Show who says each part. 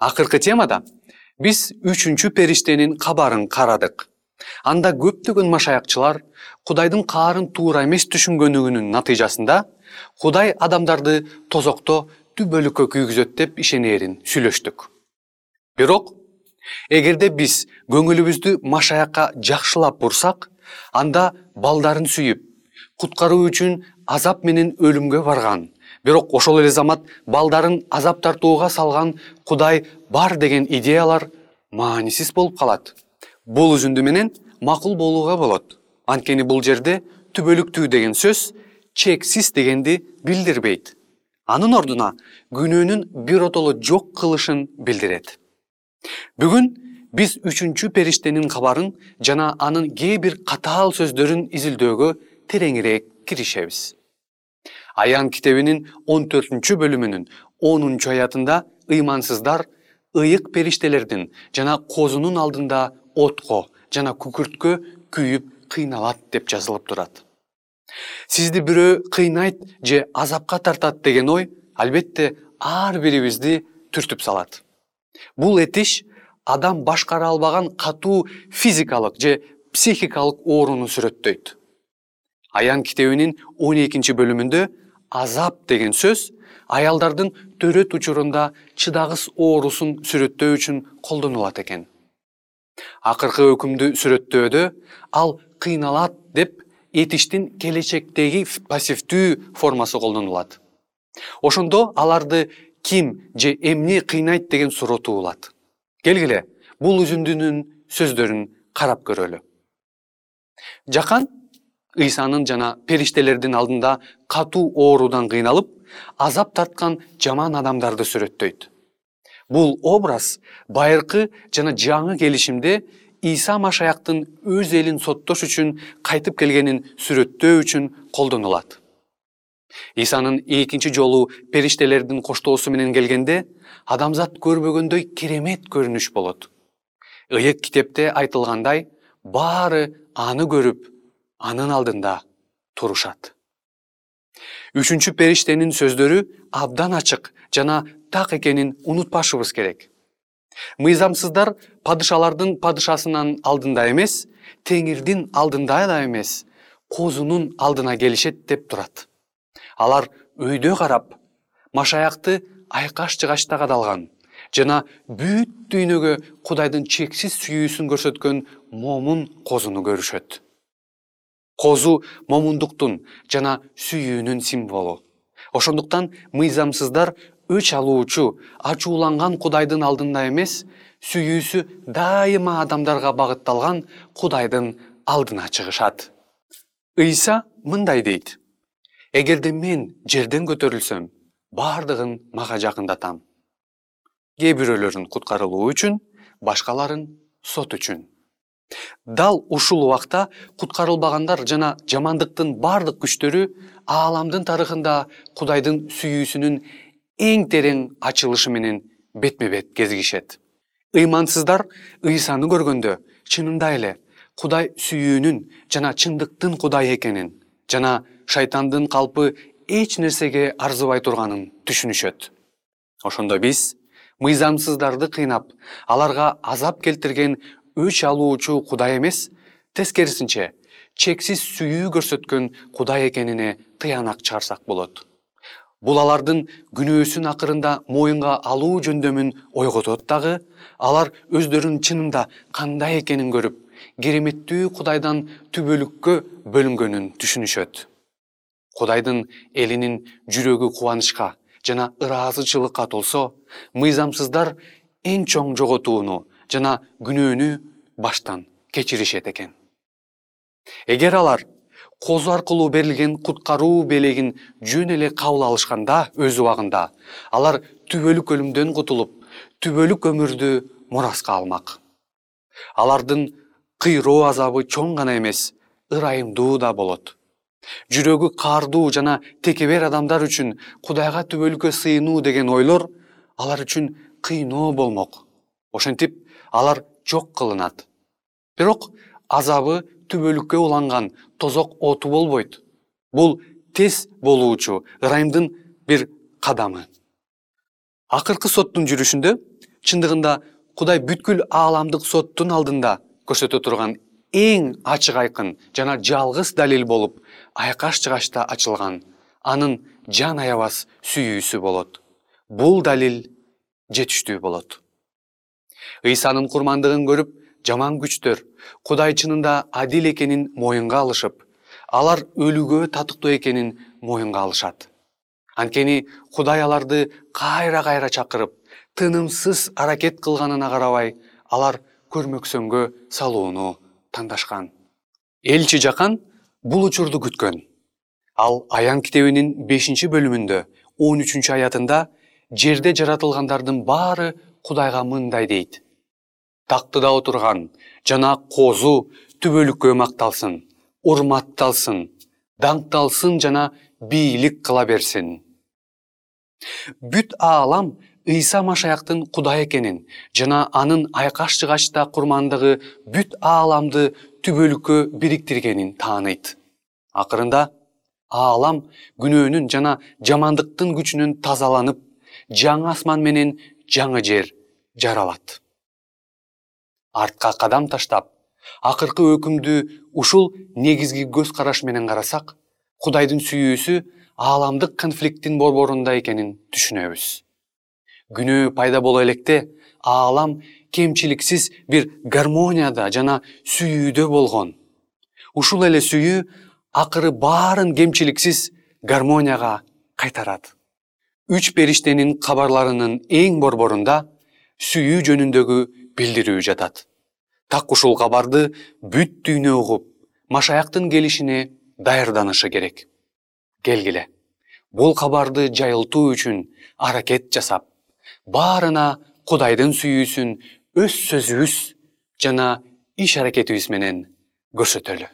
Speaker 1: акыркы темада биз үчүнчү периштенин кабарын карадык. Анда көптөгөн машаякчылар кудайдын каарын туура эмес түшүнгөнүгүнүн натыйжасында кудай адамдарды тозокто түбөлүккө күйгүзөт деп ишенээрин сүйлөштүк. Бирок эгерде биз көңүлүбүздү машаякка жакшылап бурсак анда балдарын сүйүп куткаруу үчүн азап менен өлүмгө барган бирок ошол эле замат балдарын азап тартууга салган кудай бар деген идеялар маанисиз болуп калат. Бул үзүндү менен макул болууга болот. Анткени бул жерде түбөлүктүү деген сөз чексиз дегенди билдирбейт. Анын ордуна күнөөнүн биротоло жок кылышын билдирет. Бүгүн биз үчүнчү периштенин кабарын жана анын кээ бир катаал сөздөрүн изилдөөгө тереңирээк киришебиз аян китебинин он төртүнчү бөлүмүнүн онунчу аятында ыймансыздар ыйык периштелердин жана козунун алдында отко жана күкүрткө күйүп кыйналат деп жазылып турат. Сизди бирөө кыйнайт же азапка тартат деген ой албетте ар бирибизди түртүп салат. Бул этиш адам башкара албаган катуу физикалык же психикалык ооруну сүрөттөйт. Аян китебинин он экинчи бөлүмүндө азап деген сөз аялдардын төрөт учурунда чыдагыс оорусун сүрөттөө үчүн колдонулат экен. Акыркы өкүмдү сүрөттөөдө ал кыйналат деп этиштин келечектеги пассивдүү формасы колдонулат. Ошондо аларды ким же эмне кыйнайт деген суроо туулат. Келгиле бул үзүндүнүн сөздөрүн карап көрөлү. Жакан ыйсанын жана периштелердин алдында катуу оорудан кыйналып азап тарткан жаман адамдарды сүрөттөйт. Бул образ байыркы жана жаңы келишимде ийса машаяктын өз элин соттош үчүн кайтып келгенин сүрөттөө үчүн колдонулат. Ыйсанын экинчи жолу периштелердин коштоосу менен келгенде адамзат көрбөгөндөй керемет көрүнүш болот. Ыйык китепте айтылгандай баары аны көрүп анын алдында турушат. Үчүнчү периштенин сөздөрү абдан ачык жана так экенин унутпашыбыз керек. Мыйзамсыздар падышалардын падышасынын алдында эмес теңирдин алдында да эмес козунун алдына келишет деп турат. Алар өйдө карап машаякты айкаш жыгачта кадалган жана бүт дүйнөгө кудайдын чексиз сүйүүсүн көрсөткөн момун козуну көрүшөт козу момундуктун жана сүйүүнүн символу. Ошондуктан мыйзамсыздар өч алуучу ачууланган кудайдын алдында эмес сүйүүсү дайыма адамдарга багытталган кудайдын алдына чыгышат. Ыйса мындай дейт. Эгерде мен жерден көтөрүлсөм баардыгын мага жакындатам. Кээ бирөөлөрүн куткарылуу үчүн башкаларын сот үчүн дал ушул убакта куткарылбагандар жана жамандыктын баардык күчтөрү ааламдын тарыхында кудайдын сүйүүсүнүн эң терең ачылышы менен бетме бет кезигишет. Ыймансыздар ыйсаны көргөндө чынында эле кудай сүйүүнүн жана чындыктын кудай экенин жана шайтандын калпы эч нерсеге арзыбай турганын түшүнүшөт. Ошондо биз мыйзамсыздарды кыйнап аларга азап келтирген өч алуучу кудай эмес. Тескерисинче чексиз сүйүү көрсөткөн кудай экенине тыянак чыгарсак болот. Бул алардын күнөөсүн акырында моюнга алуу жөндөмүн ойготот дагы алар өздөрүн чынында кандай экенин көрүп кереметтүү кудайдан түбөлүккө бөлүнгөнүн түшүнүшөт. Кудайдын элинин жүрөгү кубанычка жана ыраазычылыкка толсо мыйзамсыздар эң чоң жоготууну жана күнөөнү баштан кечиришет экен. Эгер алар козу аркылуу берилген куткаруу белегин жөн эле кабыл алышканда өз убагында алар түбөлүк өлүмдөн кутулуп түбөлүк өмүрдү мураска алмак. Алардын кыйроо азабы чоң гана эмес ырайымдуу да болот. Жүрөгү каардуу жана текебер адамдар үчүн кудайга түбөлүккө сыйынуу деген ойлор алар үчүн кыйноо болмок. Ошентип алар жок кылынат бирок азабы түбөлүккө уланган тозок оту болбойт. Бул тез болуучу ырайымдын бир кадамы. Акыркы соттун жүрүшүндө чындыгында кудай бүткүл ааламдык соттун алдында көрсөтө турган эң ачык айкын жана жалгыз далил болуп айкаш жыгачта ачылган анын жан аябас сүйүүсү болот. Бул далил жетиштүү болот. Ыйсанын курмандыгын көрүп жаман күчтөр кудай чынында адил экенин моюнга алышып алар өлүүгө татыктуу экенин моюнга алышат. Анткени кудай аларды кайра кайра чакырып тынымсыз аракет кылганына карабай алар көрмөксөнгө салууну тандашкан. Элчи жакан бул учурду күткөн. Ал аян китебинин бешинчи бөлүмүндө он үчүнчү аятында жерде жаратылгандардын баары кудайга мындай дейт тактыда отурган жана козу түбөлүккө макталсын урматталсын даңкталсын жана бийлик кыла берсин. Бүт аалам ыйса машаяктын кудай экенин жана анын айкаш жыгачта курмандыгы бүт ааламды түбөлүккө бириктиргенин тааныйт. Акырында аалам күнөөнүн жана жамандыктын күчүнөн тазаланып жаңы асман менен жаңы жер жаралат артка кадам таштап акыркы өкүмдү ушул негизги көз караш менен карасак кудайдын сүйүүсү ааламдык конфликттин борборунда экенин түшүнөбүз. Күнөө пайда боло электе аалам кемчиликсиз бир гармонияда жана сүйүүдө болгон. Ушул эле сүйүү акыры баарын кемчиликсиз гармонияга кайтарат. Үч периштенин кабарларынын эң борборунда сүйүү жөнүндөгү билдирүү жатат. Так ушул кабарды бүт дүйнө угуп машаяктын келишине даярданышы керек. Келгиле бул кабарды жайылтуу үчүн аракет жасап баарына кудайдын сүйүүсүн өз сөзүбүз жана иш аракетибиз менен көрсөтөлү